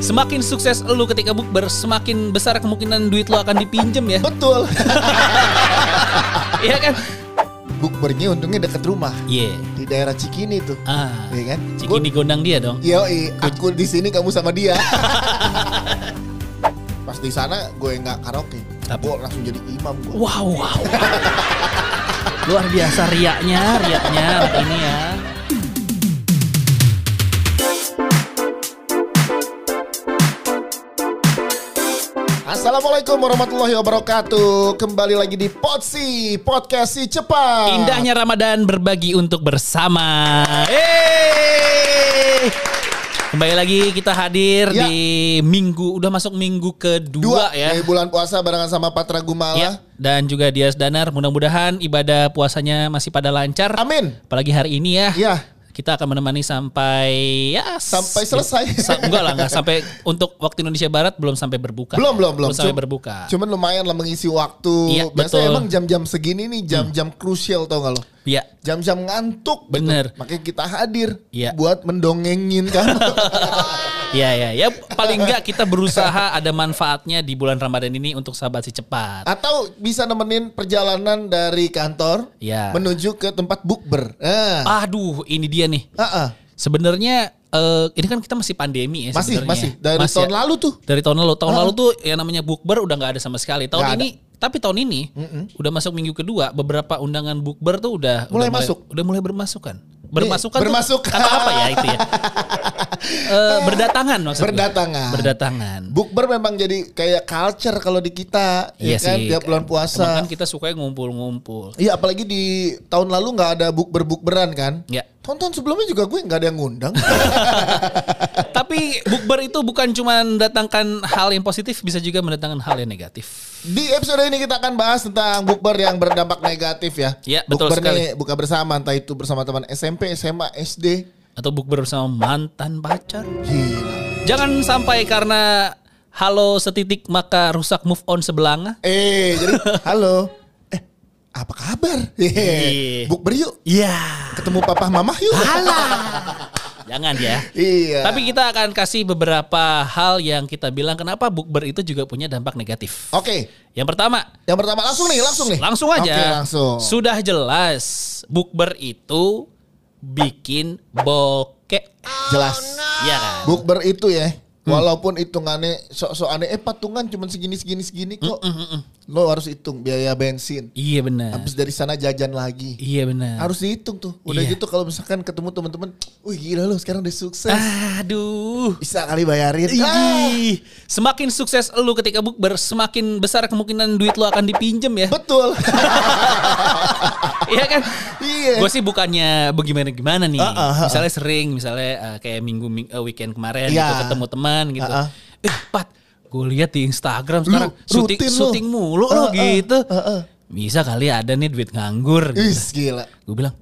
Semakin sukses lu ketika bukber, semakin besar kemungkinan duit lu akan dipinjem ya. Betul. Iya kan? Bukbernya untungnya deket rumah Iya. di daerah Cikini tuh. Ah. Iya kan? Ciki digondang dia dong. Yoi, aku di sini kamu sama dia. Pas di sana gue nggak karaoke, Apa? gue langsung jadi imam gue. Wow, wow. Luar biasa riaknya, riaknya ini ya. Assalamualaikum warahmatullahi wabarakatuh. Kembali lagi di Potsi Podcast si cepat. Indahnya Ramadan berbagi untuk bersama. Yeay! Kembali lagi kita hadir Ya. di minggu, udah masuk minggu kedua dua ya. di bulan puasa barengan sama Patra Gumala. Ya, dan juga Dias Danar. Mudah-mudahan ibadah puasanya masih pada lancar. Amin. Apalagi hari ini ya. Ya, Kita akan menemani sampai ya Sampai selesai. Sa- enggak lah, enggak sampai untuk waktu Indonesia Barat belum sampai berbuka. belum belum belum. sampai berbuka. Cuman lumayan lah mengisi waktu. Iya, Biasanya betul. Hmm. emang jam-jam segini nih jam-jam krusial tau gak lo? Iya. Jam-jam ngantuk. gitu. Bener. Makanya kita hadir Iya. buat mendongengin kan. Ya ya ya paling enggak kita berusaha ada manfaatnya di bulan Ramadan ini untuk sahabat si cepat. Atau bisa nemenin perjalanan dari kantor Ya. menuju ke tempat bukber. Nah, Aduh, ini dia nih. ah, ah. Sebenarnya eh, ini kan kita masih pandemi ya masih sebenarnya. masih dari Masih tahun ya. lalu tuh. Dari tahun lalu. Tahun lalu tuh yang namanya bukber udah nggak ada sama sekali. Tahun ada. ini tapi tahun ini udah masuk minggu kedua, beberapa undangan bukber tuh udah Mulai udah masuk. Udah mulai bermasukan. Bermasukan tuh bermasuk. kata apa ya itu ya? Eh, berdatangan maksudnya. Berdatangan. Berdatangan. Bukber memang jadi kayak culture kalau di kita, Iya ya kan sih. tiap bulan Emang puasa. kan kita suka ngumpul-ngumpul. Iya, apalagi di tahun lalu nggak ada bukber bukberan kan? Ya. Tahun-tahun sebelumnya juga gue nggak ada yang ngundang. Tapi bukber itu bukan cuma mendatangkan hal yang positif, bisa juga mendatangkan hal yang negatif. Di episode ini kita akan bahas tentang bukber yang berdampak negatif ya. Iya, betul bukber sekali. nih buka bersama entah itu bersama teman SMP, SMA, SD. Atau bukber bersama mantan pacar. Gila. Jangan sampai karena halo setitik maka rusak move on sebelanga. Eh, jadi halo. Apa kabar? Iya. Bukber yuk. Iya. Ketemu papa mama yuk. Jangan ya. Iya. Tapi kita akan kasih beberapa hal yang kita bilang kenapa bukber itu juga punya dampak negatif. Oke. Yang pertama, Yang pertama langsung nih, langsung nih. langsung aja. Oke, langsung. Sudah jelas bukber itu bikin bokeh. Jelas. Iya kan? Bukber itu ya. Walaupun hitungannya sok-sok aneh, eh patungan cuma segini segini segini kok. Lo harus hitung biaya bensin. Iya benar. Habis dari sana jajan lagi. Iya benar. Harus dihitung tuh. Udah Iya. gitu kalau misalkan ketemu teman-teman, wih gila lo sekarang udah sukses. Aduh. Bisa kali bayarin. Ah, Ih, semakin sukses lu ketika bukber, semakin besar kemungkinan duit lu akan dipinjem ya. betul. Iya kan? Iya. Gue sih bukannya bagaimana gimana nih. Ah, ah, ah, misalnya sering, misalnya uh, kayak minggu ming- uh, weekend kemarin Iya. gitu ketemu teman gitu. Ah, ah. Eh, Pat, gue lihat di Instagram sekarang syuting lu. syuting mulu Ah, lo ah, gitu. ah, ah. Bisa kali ada nih duit nganggur. Gitu. Gila. Gue bilang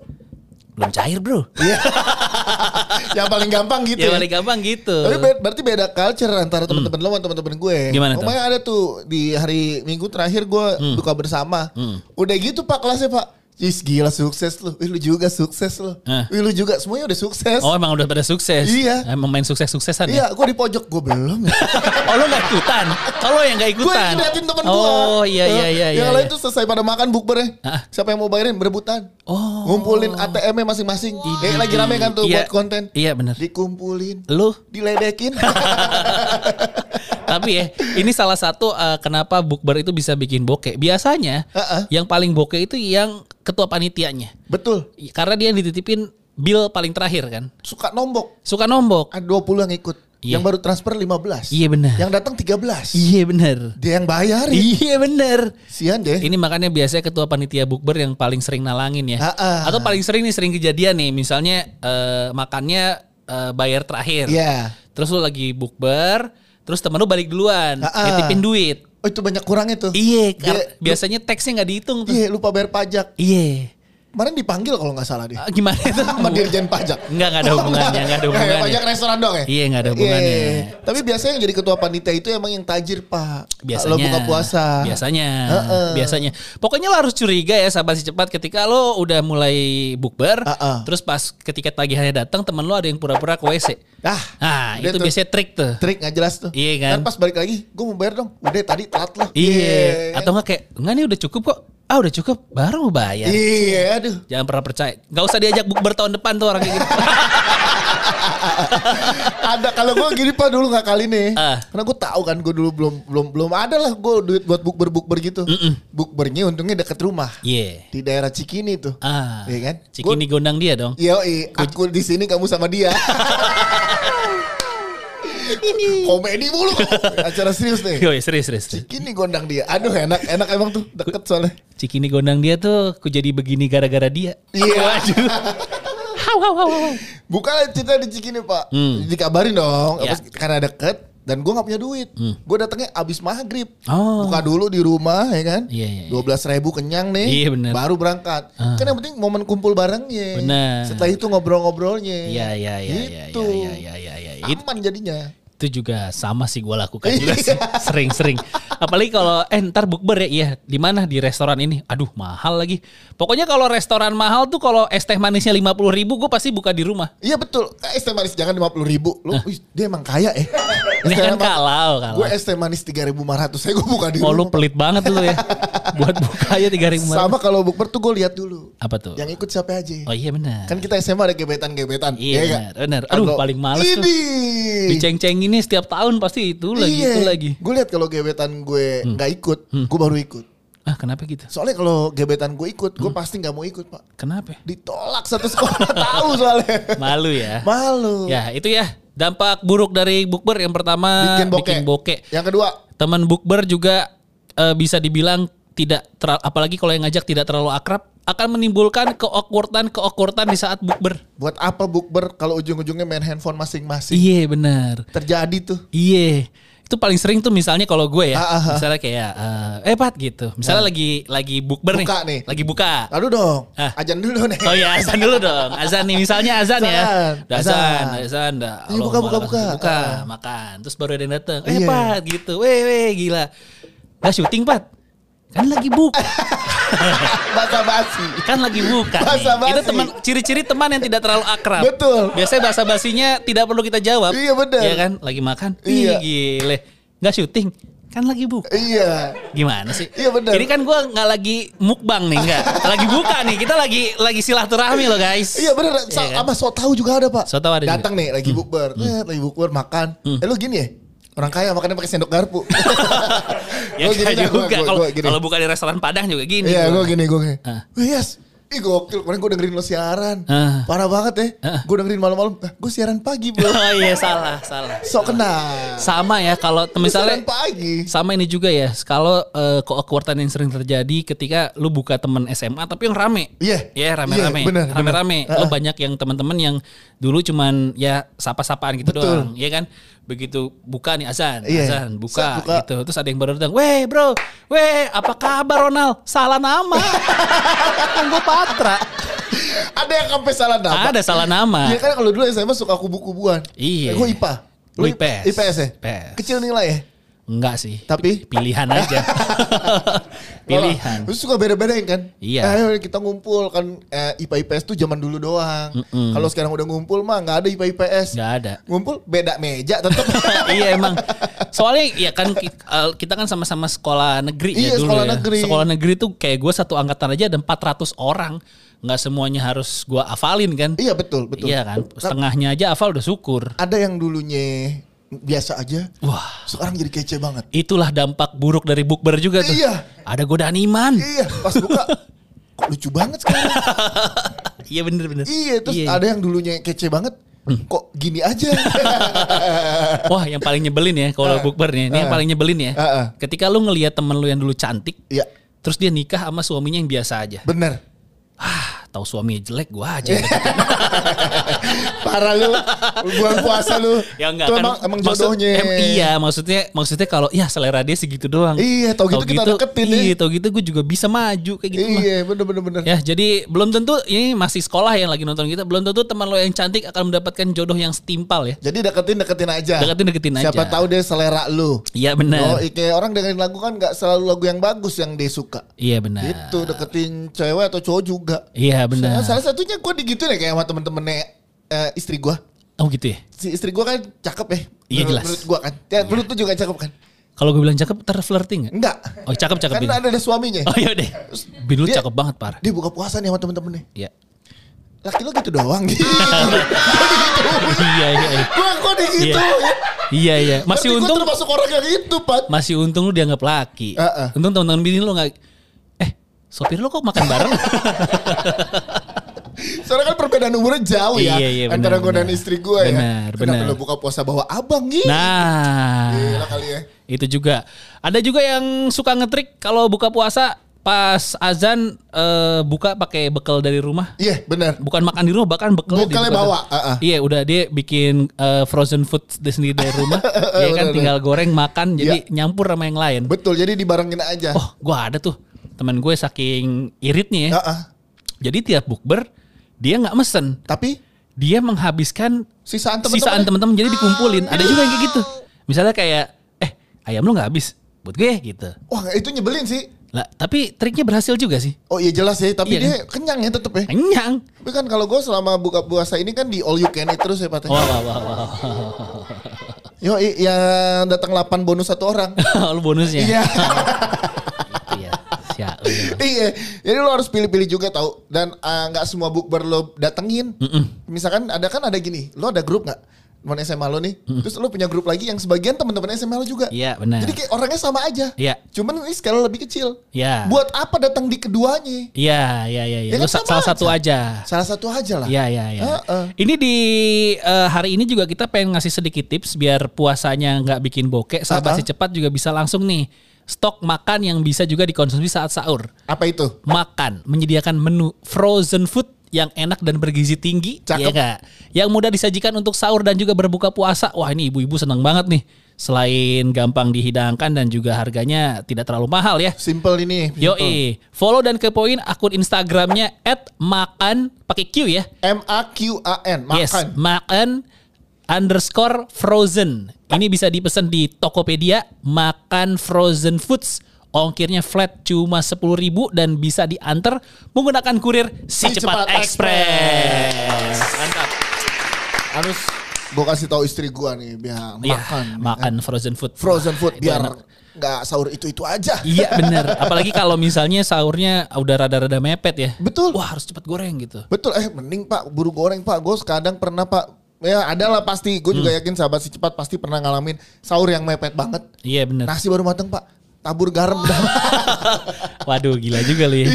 belum cair bro. Iya. Yang paling gampang gitu. ya ya. paling gampang gitu. Tapi be- berarti beda culture antara teman-teman lo sama teman-teman gue. Hmm. Gimana tuh? Pokoknya ada tuh di hari Minggu terakhir gue buka bersama. Hmm. Udah gitu Pak kelasnya Pak. Cis gila sukses lu. Wih lu juga sukses lu. Wih lu juga semuanya udah sukses. Oh emang udah pada sukses. Iya. Emang main sukses-suksesan ya. Iya, gue di pojok gue belum. oh lo gak ikutan? Oh lo yang gak ikutan? ngeliatin temen gue. Oh iya iya iya. Yang iya, lain iya. tuh selesai pada makan bukber Ah. Siapa yang mau bayarin berebutan. Oh. Ngumpulin ATM-nya masing-masing. Eh lagi rame kan tuh Iya. buat konten. Iya bener. Dikumpulin. Lu Diledekin. Tapi ya, ini salah satu uh, kenapa bukber itu bisa bikin bokeh. Biasanya Heeh. yang paling bokeh itu yang ketua panitianya. Betul. Karena dia yang dititipin bill paling terakhir kan. Suka nombok. Suka nombok. Ada 20 yang ikut. Iya. Yang baru transfer 15. Iya benar. Yang datang 13. Iya benar. Dia yang bayarin. Iya benar. Sian deh. Ini makanya biasanya ketua panitia bukber yang paling sering nalangin ya. Atau paling sering nih sering kejadian nih. Misalnya eh, makannya eh, bayar terakhir. Iya. Terus lu lagi bukber, terus temen lu balik duluan, nitipin duit. Oh itu banyak kurangnya tuh. Iya, biasanya teksnya nggak dihitung tuh. Iya lupa bayar pajak. Iya. Kemarin dipanggil kalau nggak salah dia. Ah, Gimana itu? Sama Dirjen Pajak. Enggak, enggak ada hubungannya, enggak ada Kayak hubungannya. pajak restoran dong ya? Iya, nggak ada hubungannya. Iya. Tapi biasanya yang jadi ketua panitia itu emang yang tajir, Pak. biasanya Kalau buka puasa. biasanya Heeh. biasanya pokoknya lo harus curiga ya sabar si cepat ketika lo udah mulai bukber Heeh. terus pas ketika tagihannya datang temen lo ada yang pura-pura ke WC Ah, nah itu tuh. biasanya trik tuh Trik nggak jelas tuh. Iya kan? Kan pas balik lagi, gue mau bayar dong. Udah tadi telat loh. iya atau enggak kayak enggak nih udah cukup kok ah udah cukup? Baru mau bayar. Iya, aduh. jangan pernah percaya. Nggak usah diajak bukber tahun depan tuh orang kayak gitu. Ada kalau gue gini pak dulu nggak kali nih. Ah. karena gue tahu kan gue dulu belum belum belum ada lah gue duit buat bukber bukber gitu. Bukbernya untungnya deket rumah. Iya. Di daerah Cikini tuh. Ah. Iya kan? Cikini gondang dia dong. Iya, aku di sini kamu sama dia. Komedi mulu. Acara serius nih. Yoi, serius, serius. Cikini gondang dia. Aduh enak, enak emang tuh deket soalnya. Cikini gondang dia tuh ku jadi begini gara-gara dia Iya. Waduh. Hau, hau, hau, hau. Buka cerita di Cikini pak. Hmm. Dikabarin dong. Ya. Apa- Karena deket. Dan gue gak punya duit. Gue datangnya abis maghrib. Oh. Buka dulu di rumah ya kan. Iya, iya, iya. Dua belas ribu kenyang nih. Iya, bener. Baru berangkat. Kan yang penting momen kumpul barengnya. Bener. Setelah itu ngobrol-ngobrolnya. Iya, iya, iya, iya, Gitu. iya, iya, iya, iya. Itu, Aman jadinya. Itu juga sama sih gue lakukan juga Iya. sih. Sering-sering. Apalagi kalau eh ntar bukber ya, iya di mana di restoran ini. Aduh mahal lagi. Pokoknya kalau restoran mahal tuh kalau es teh manisnya lima puluh ribu gue pasti buka di rumah. Iya betul. Eh, Es teh manis jangan lima puluh ribu. Lu, wih, dia emang kaya ya. Ini kan kalau kalau. Gue es teh manis tiga ribu lima ratus. Saya gue buka di Oh lu rumah. pelit banget lu ya. Buat buka aja tiga ribu. Sama kalau bukber tuh gue lihat dulu. Apa tuh? Yang ikut siapa aja. Oh iya benar. Kan kita SMA ada gebetan-gebetan. Iya, nggak? benar. Aduh, paling males tuh. Ini. Ini setiap tahun pasti itu lagi itu lagi. Gue lihat kalau gebetan gue nggak ikut, gue baru ikut. Ah kenapa gitu? Soalnya kalau gebetan gue ikut, Hmm. gue pasti nggak mau ikut pak. Kenapa? Ditolak satu sekolah tahu soalnya. Malu ya. Malu. Ya itu ya dampak buruk dari bukber yang pertama Bikin bokeh. bikin bokeh. Yang kedua, Teman bukber juga eh, bisa dibilang tidak teral- apalagi kalau yang ngajak tidak terlalu akrab akan menimbulkan keawkwardan keawkwardan di saat bukber. buat apa bukber kalau ujung-ujungnya main handphone masing-masing? Iya benar. Terjadi tuh. Iya. Itu paling sering tuh misalnya kalau gue ya, Ah, ah, ah. misalnya kayak eh, eh Pat gitu. Misalnya lagi lagi bukber Buka nih. nih. Lagi buka. Lalu dong, Ah. ajan dulu nih. Oh ya azan dulu dong. Azan nih misalnya azan, ya. Azan. Udah azan, Azan. udah azan, Allah buka, buka, malah buka. Buka, Ah. makan. Terus baru ada yang datang. Eh Iya. Pat gitu. Weh weh gila. Gak syuting Pat. Kan lagi buka. Basa basi. kan lagi buka. nih. Basa-basi. Itu teman ciri-ciri teman yang tidak terlalu akrab. Betul. Biasanya bahasa basinya tidak perlu kita jawab. Iya, benar. Iya kan? Lagi makan. Iya. Ih gile. Gak syuting. Kan lagi buka. Iya. Gimana sih? Iya, benar. Ini kan gua nggak lagi mukbang nih, nggak. lagi buka nih. Kita lagi lagi silaturahmi loh guys. Iya bener, Sa- Iya kan? sama so tahu juga ada pak. So tahu ada juga. Hmm. Datang nih lagi bukber, eh, lagi bukber makan. Eh lu gini ya, orang kaya makannya pakai sendok garpu. Ya Gua gini dah, juga. Kalau buka di restoran Padang juga gini. Iya gue gini gue gini. Ah. Wih yes, ih gokil. Kemarin gue dengerin lo siaran, Ah. parah banget ya. Ah. Gue dengerin malam-malam, eh, gue siaran pagi bro. Oh iya salah, salah. Sok kena. Sama ya kalau misalnya siaran pagi. sama ini juga ya. Kalau uh, keawkwardan yang sering terjadi ketika lu buka temen SMA tapi yang rame. Iya. Iya rame-rame. Iya, bener, Rame-rame. bener. Lo Ah. banyak yang teman-teman yang dulu cuman ya sapa-sapaan gitu Betul. doang. Iya kan? Begitu buka nih azan, Iya. azan, buka, Set, buka. gitu. Terus ada yang baru datang, "Weh, Bro. Weh, apa kabar Ronald? Salah nama." kan gue patra. Ada yang sampai salah nama. Ada salah nama. Iya kan kalau dulu SMA suka kubu-kubuan. Iya. Gue IPA. Lu IPS. IPS ya? IPS. Kecil nilai ya? Enggak sih. Tapi? pilihan aja. pilihan. Terus suka beda-bedain kan? Iya. Eh, Ayo kita ngumpul kan eh, IPA IPS tuh zaman dulu doang. Mm-mm. Kalau sekarang udah ngumpul mah nggak ada IPA IPS. Enggak ada. Ngumpul beda meja tetap. iya emang. Soalnya ya kan eh, kita kan sama-sama sekolah negeri ya Iya, dulu sekolah ya. negeri. Sekolah negeri tuh kayak gue satu angkatan aja ada 400 orang. Nggak semuanya harus gue afalin kan. iya betul betul. Iya kan. Setengahnya aja hafal udah syukur. Ada yang dulunya biasa aja, Wah. sekarang jadi kece banget. Itulah dampak buruk dari bukber juga tuh. Iya. Ada godaan iman. Iya, pas buka kok lucu banget sekarang. iya bener-bener. iya, terus ada yang dulunya kece banget. Hmm. Kok gini aja? Wah yang paling nyebelin ya kalau Ah. bukber nih. Ini yang Ah. paling nyebelin ya. Ah, ah. Ketika lu ngelihat temen lu yang dulu cantik. Iya, Terus dia nikah sama suaminya yang biasa aja. bener. Ah, tahu suaminya jelek gue aja. Parah lu. Bulan puasa lu. ya enggak Itu kan. emang, emang maksud- jodohnya. em, iya, maksudnya maksudnya kalau ya selera dia segitu doang. Iya, tau gitu kita deketin ya. Iya, tau gitu gue juga bisa maju kayak gitu mah. Iya, bener bener bener. Ya, jadi belum tentu ini masih sekolah yang lagi nonton kita, belum tentu teman lo yang cantik akan mendapatkan jodoh yang setimpal ya. Jadi deketin deketin aja. Deketin deketin aja. Siapa tahu dia selera lu. Iya Oh, benar. kayak orang dengerin lagu kan nggak selalu lagu yang bagus yang dia suka. Iya benar. Gitu deketin cewek atau cowok juga. Iya benar. Salah satunya gue digituin ya kayak sama temen-temennya eh, istri gue. Oh gitu ya. Si istri gue kan cakep ya. Iya, jelas. Menurut gue kan. Ya, menurut lu juga cakep kan? Kalau gue bilang cakep, ntar flirting nggak? Enggak. Oh cakep cakep Bin. ada, ada suaminya. Oh iya deh. Bin lu Dia- cakep banget par. Dia buka puasa nih sama temen-temennya. Iya. Laki lo gitu doang gitu. iya iya. iya. Gue kok gitu. Iya iya. Masih Gue untung termasuk orang yang itu, Pat. masih untung lu dianggap laki. Heeh. Untung teman-teman bini lu eh sopir lu kok makan bareng? Soalnya kan perbedaan umurnya jauh ya. Iya, iya, antara gue dan istri gue ya. Benar, Kenapa benar. lo buka puasa bawa abang gitu? nah, Gila kali ya. itu juga. Ada juga yang suka ngetrik kalau buka puasa pas azan eh, buka pakai bekal dari rumah. Iya benar. Bukan makan di rumah bahkan bekalnya Bekalnya bawa, ah, ah. Iya, udah dia bikin eh, frozen food dia sendiri dari rumah. Iya kan Benar, tinggal goreng makan jadi Iya. nyampur sama yang lain. Betul jadi dibarengin aja. Oh, gua ada tuh. Teman gue saking iritnya ya. Ah, ah. Jadi tiap bukber dia nggak mesen. Tapi Dia menghabiskan sisaan temen-temen. sisaan teman-teman jadi dikumpulin. Ada juga yang kayak gitu. Misalnya kayak eh ayam lu nggak habis buat gue gitu. Wah itu nyebelin sih. Lah, tapi triknya berhasil juga sih. Oh iya jelas ya. Tapi Iya dia kenyang ya tetep ya. Kenyang. Tapi kan kalau gue selama buka puasa ini kan di all you can eat terus ya Pak. Wah, wah, wah, wah. Yo yang datang 8 bonus satu orang. lu bonusnya. Iya. Iya. Jadi lo harus pilih-pilih juga tahu dan ah, nggak semua bukber lo datengin. Misalkan ada kan ada gini, lo ada grup nggak? Teman SMA lo nih, terus lo punya grup lagi yang sebagian teman-teman SMA lo juga. Iya, benar. Jadi kayak orangnya sama aja. Iya. Cuman ini skala lebih kecil. Iya. Buat apa datang di keduanya? Iya, iya, iya, iya. Ya Lu kan salah satu aja. Salah satu aja lah. Iya, iya, iya. Heeh. Ini di eh, hari ini juga kita pengen ngasih sedikit tips biar puasanya nggak bikin bokek. Sahabat Heeh. si cepat juga bisa langsung nih stok makan yang bisa juga dikonsumsi saat sahur. Apa itu? Makan, menyediakan menu frozen food yang enak dan bergizi tinggi, Cakep. ya nggak? Yang mudah disajikan untuk sahur dan juga berbuka puasa. Wah ini ibu-ibu senang banget nih. Selain gampang dihidangkan dan juga harganya tidak terlalu mahal ya. Simple ini. Yoi, follow dan kepoin akun Instagramnya @makan pakai Q ya. M A Q A N. Makan. Yes, makan underscore frozen. Ini bisa dipesan di Tokopedia, makan frozen foods. Ongkirnya flat cuma 10.000 ribu dan bisa diantar menggunakan kurir si, Si cepat, Cepat express. Mantap. Harus gue kasih tahu istri gue nih biar Iya, makan. makan frozen food. Frozen food Itu biar enak. nggak sahur itu itu aja. Iya bener. Apalagi kalau misalnya sahurnya udah rada-rada mepet ya. Betul. Wah harus cepet goreng gitu. Betul, eh mending Pak buru goreng Pak. Gue kadang pernah Pak, ya ada lah pasti. Gue Hmm. juga yakin sahabat si cepat pasti pernah ngalamin sahur yang mepet banget. Iya bener. Nasi baru mateng Pak, tabur garam. Waduh gila juga lu ya.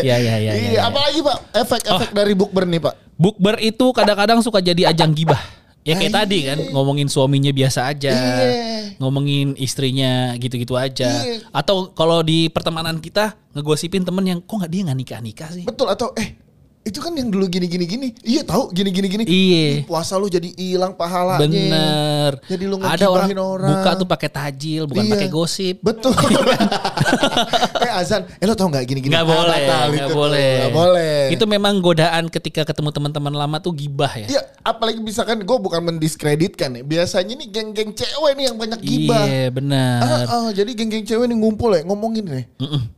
Iya iya iya. Iya, iya. apalagi Pak efek-efek dari bukber nih Pak. Bukber itu kadang-kadang suka jadi ajang gibah. Ya kayak Ah, tadi kan ngomongin suaminya biasa aja, Iya. ngomongin istrinya gitu-gitu aja. Iya. Atau kalau di pertemanan kita ngegosipin temen yang kok nggak dia nggak nikah nikah sih? Betul atau eh itu kan yang dulu gini gini gini. Iya tahu gini gini gini. Iya. Puasa lu jadi hilang pahalanya. Bener. Jadi lu Ada orang, orang. buka tuh pakai tajil, bukan Iya. pakai gosip. Betul. eh azan, eh lo tau nggak gini-gini? Nggak Ah, boleh, nggak boleh. Nggak boleh. Itu memang godaan ketika ketemu teman-teman lama tuh gibah ya. Iya, apalagi misalkan gue bukan mendiskreditkan ya. Biasanya nih geng-geng cewek nih yang banyak gibah. Iya benar. Ah, ah, jadi geng-geng cewek nih ngumpul ya ngomongin nih.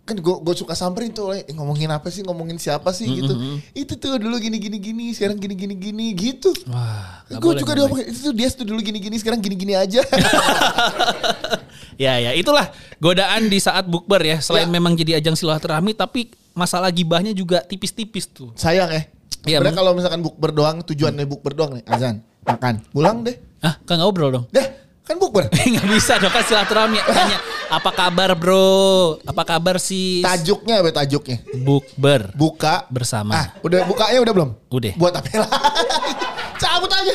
Kan gue gue suka samperin tuh, eh, ngomongin apa sih, ngomongin siapa sih gitu. Itu tuh dulu gini gini gini, sekarang gini gini gini gitu. Wah, Gue juga diomongin itu tuh dia tuh dulu gini gini, sekarang gini gini aja. Ya ya itulah godaan di saat bukber ya. Selain Ya. memang jadi ajang silaturahmi tapi masalah gibahnya juga tipis-tipis tuh. Sayang ya. Iya, kalau misalkan bukber doang, tujuannya bukber doang nih, azan, makan, pulang deh. Ah, kan ngobrol dong. Dah, kan bukber. Nggak bisa dong kan silaturahmi. Tanya apa kabar bro? Apa kabar si Tajuknya apa tajuknya? bukber Buka bersama? Ah, udah bukanya udah belum? Udah. Buat apa lagi? Cabut aja.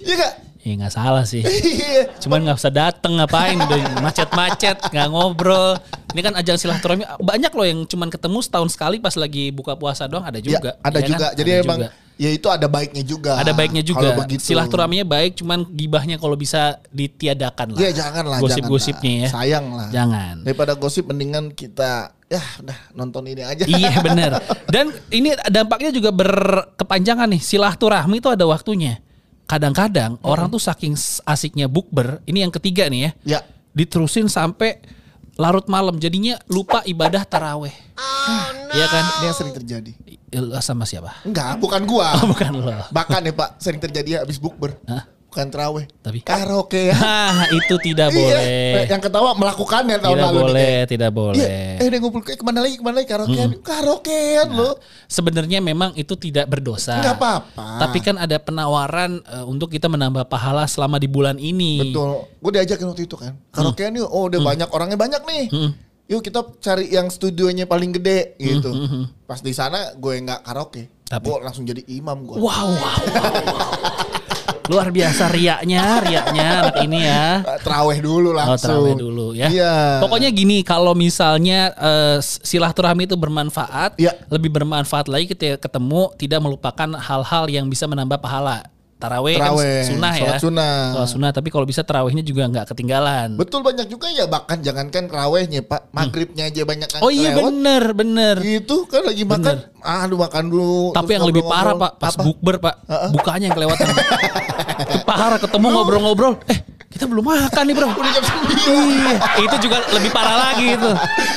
Iya gak? Ya nggak salah sih. Iya. Cuman nggak usah dateng ngapain udah macet-macet nggak ngobrol. Ini kan ajang silaturahmi banyak loh yang cuman ketemu setahun sekali pas lagi buka puasa doang ada Ya, juga. ada ya kan? juga. Jadi Ada emang juga. Ya itu ada baiknya juga. ada baiknya juga. Silaturahminya baik cuman gibahnya kalau bisa ditiadakan lah. Iya jangan lah. Gosip-gosipnya ya. Sayang lah. Jangan. Daripada gosip mendingan kita ya udah nonton ini aja. iya bener. Dan ini dampaknya juga berkepanjangan nih. Silaturahmi itu ada waktunya. Kadang-kadang orang tuh saking asiknya bukber. Ini yang ketiga nih ya. Ya. Diterusin sampai larut malam. Jadinya lupa ibadah taraweh. Iya kan? Ini yang sering terjadi. Eh, Sama siapa? Enggak, bukan gua. Oh, bukan lo. Bahkan ya Pak, sering terjadi habis bukber. Hah? Bukan terawih. Tapi Karaoke ya. Itu tidak Iya. boleh. Yang ketawa melakukannya tahun Tidak lalu. nih. boleh, tidak Iya, boleh. Hmm. eh dia ngumpul kayak ke mana lagi, ke mana lagi karaokean. Karaokean Nah. lo. Sebenarnya memang itu tidak berdosa. Enggak apa-apa. Tapi kan ada penawaran eh, untuk kita menambah pahala selama di bulan ini. Betul. Gue diajakin waktu itu kan. Karaokean yuk. Oh udah banyak orangnya banyak nih. Yuk kita cari yang studionya paling gede gitu. Pas di sana gue nggak karaoke. Tapi? Gue langsung jadi imam gue. Wow, wow, wow, wow. Luar biasa riaknya, riaknya anak ini ya. Teraweh dulu Oh, langsung. terawih dulu ya. Iya. Pokoknya gini, kalau misalnya eh, silaturahmi itu bermanfaat, Iya. lebih bermanfaat lagi ketika ketemu, tidak melupakan hal-hal yang bisa menambah pahala. Taraweh, kan Taraweh, sunnah ya. sunnah. Sholat sunnah, tapi kalau bisa tarawehnya juga nggak ketinggalan. Betul banyak juga ya bahkan jangankan terawehnya pak. Maghribnya aja banyak yang Oh iya kelewat. bener, bener. Gitu kan lagi makan. Aduh makan dulu. Tapi yang lebih parah pak, pas Apa? bukber pak, bukanya yang kelewatan. Parah ketemu ngobrol-ngobrol, eh kita belum makan nih bro. Udah jam 9. Iya, itu juga lebih parah lagi itu.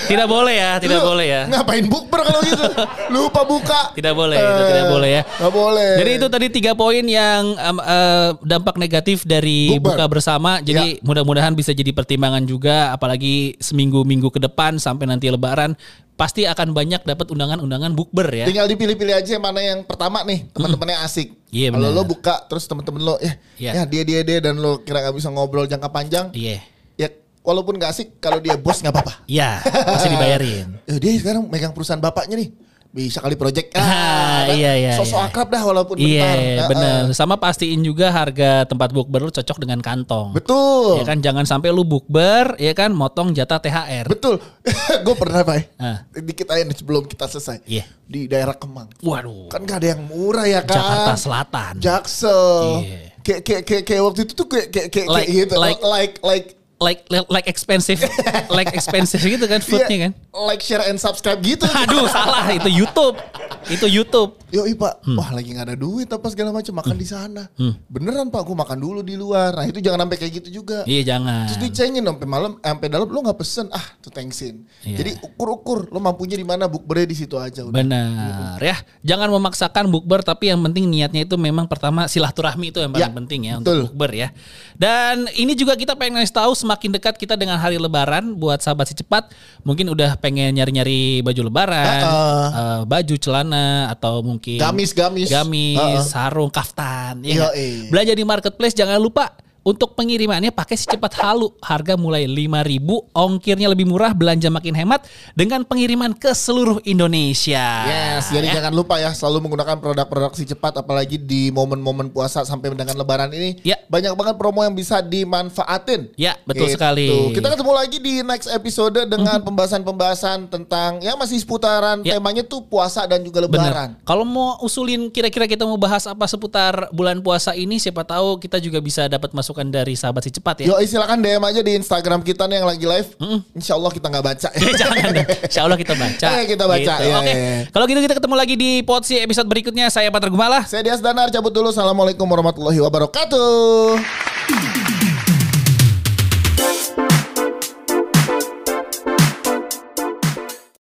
Tidak boleh ya, tidak Lu boleh ya. Ngapain bukber kalau gitu? Lupa buka. Tidak boleh, itu tidak boleh ya. Gak boleh. Jadi itu tadi tiga poin yang em, eh, dampak negatif dari Bukber. buka bersama. Jadi mudah-mudahan bisa jadi pertimbangan juga, apalagi seminggu-minggu ke depan sampai nanti Lebaran pasti akan banyak dapat undangan-undangan bukber ya. Tinggal dipilih-pilih aja mana yang pertama nih teman-temannya asik. Iya, Kalau benar. lo buka terus teman-teman lo ya, Iya. ya dia dia dia dan lo kira nggak bisa ngobrol jangka panjang, Iya, ya walaupun nggak asik kalau dia bos nggak apa-apa. iya, masih dibayarin. Eh, dia sekarang megang perusahaan bapaknya nih. Bisa kali project. Ah, kan? iya, iya, Sosok iya. akrab dah walaupun bentar. Iya, Ah, benar. ah. Sama pastiin juga harga tempat bukber lu cocok dengan kantong. Betul. Ya kan jangan sampai lu bukber ya kan motong jatah THR. Betul. Gue pernah, Pak. Ah. Dikit aja sebelum kita selesai. Iya. Di daerah Kemang. Waduh. Kan gak ada yang murah ya kan. Jakarta Selatan. Jaksel. Iya. Kayak kayak kayak waktu itu tuh kayak kayak kayak Like- gitu. like- like like like like expensive like expensive gitu kan foodnya Iya, kan. Like share and subscribe gitu. Aduh salah itu YouTube. Itu YouTube. Yo Pak, Hmm. wah lagi nggak ada duit apa segala macam makan di sana. Beneran Pak, gue makan dulu di luar. Nah itu jangan sampai kayak gitu juga. Iya jangan. Terus dicengin sampai malam, sampai dalam lo nggak pesen, ah tuh thanksin. Iya. Jadi ukur-ukur, lo mampunya di mana bukbernya di situ aja. Udah. Benar ya. Jangan memaksakan bukber tapi yang penting niatnya itu memang pertama silaturahmi itu yang paling Ya, penting ya betul. untuk bukber ya. Dan ini juga kita pengen ngasih tahu semakin dekat kita dengan hari lebaran buat sahabat si cepat mungkin udah pengen nyari-nyari baju lebaran, Ha-ha. eh, baju celana atau mungkin Gamis, gamis. gamis, Ha-ha. sarung, kaftan ya. Yoi. Belanja di marketplace jangan lupa untuk pengirimannya pakai si cepat halu. Harga mulai 5.000, ongkirnya lebih murah, belanja makin hemat dengan pengiriman ke seluruh Indonesia. Yes, jadi Ya. jangan lupa ya selalu menggunakan produk-produk si cepat apalagi di momen-momen puasa sampai dengan lebaran ini. Ya. Banyak banget promo yang bisa dimanfaatin. Ya, betul Gitu. sekali. Kita ketemu lagi di next episode dengan pembahasan-pembahasan tentang ya masih seputaran Ya. temanya tuh puasa dan juga lebaran. Kalau mau usulin kira-kira kita mau bahas apa seputar bulan puasa ini, siapa tahu kita juga bisa dapat masukan dari sahabat si cepat ya. Yo silakan DM aja di Instagram kita nih yang lagi live. Insya Allah kita nggak baca. Jangan. Insya Allah kita baca. Eh, kita baca, Gitu. ya, Oke. ya, ya. Kalau gitu kita ketemu lagi di Potsi episode berikutnya. Saya Pater Gumala. Saya Dias Danar cabut dulu. Assalamualaikum warahmatullahi wabarakatuh.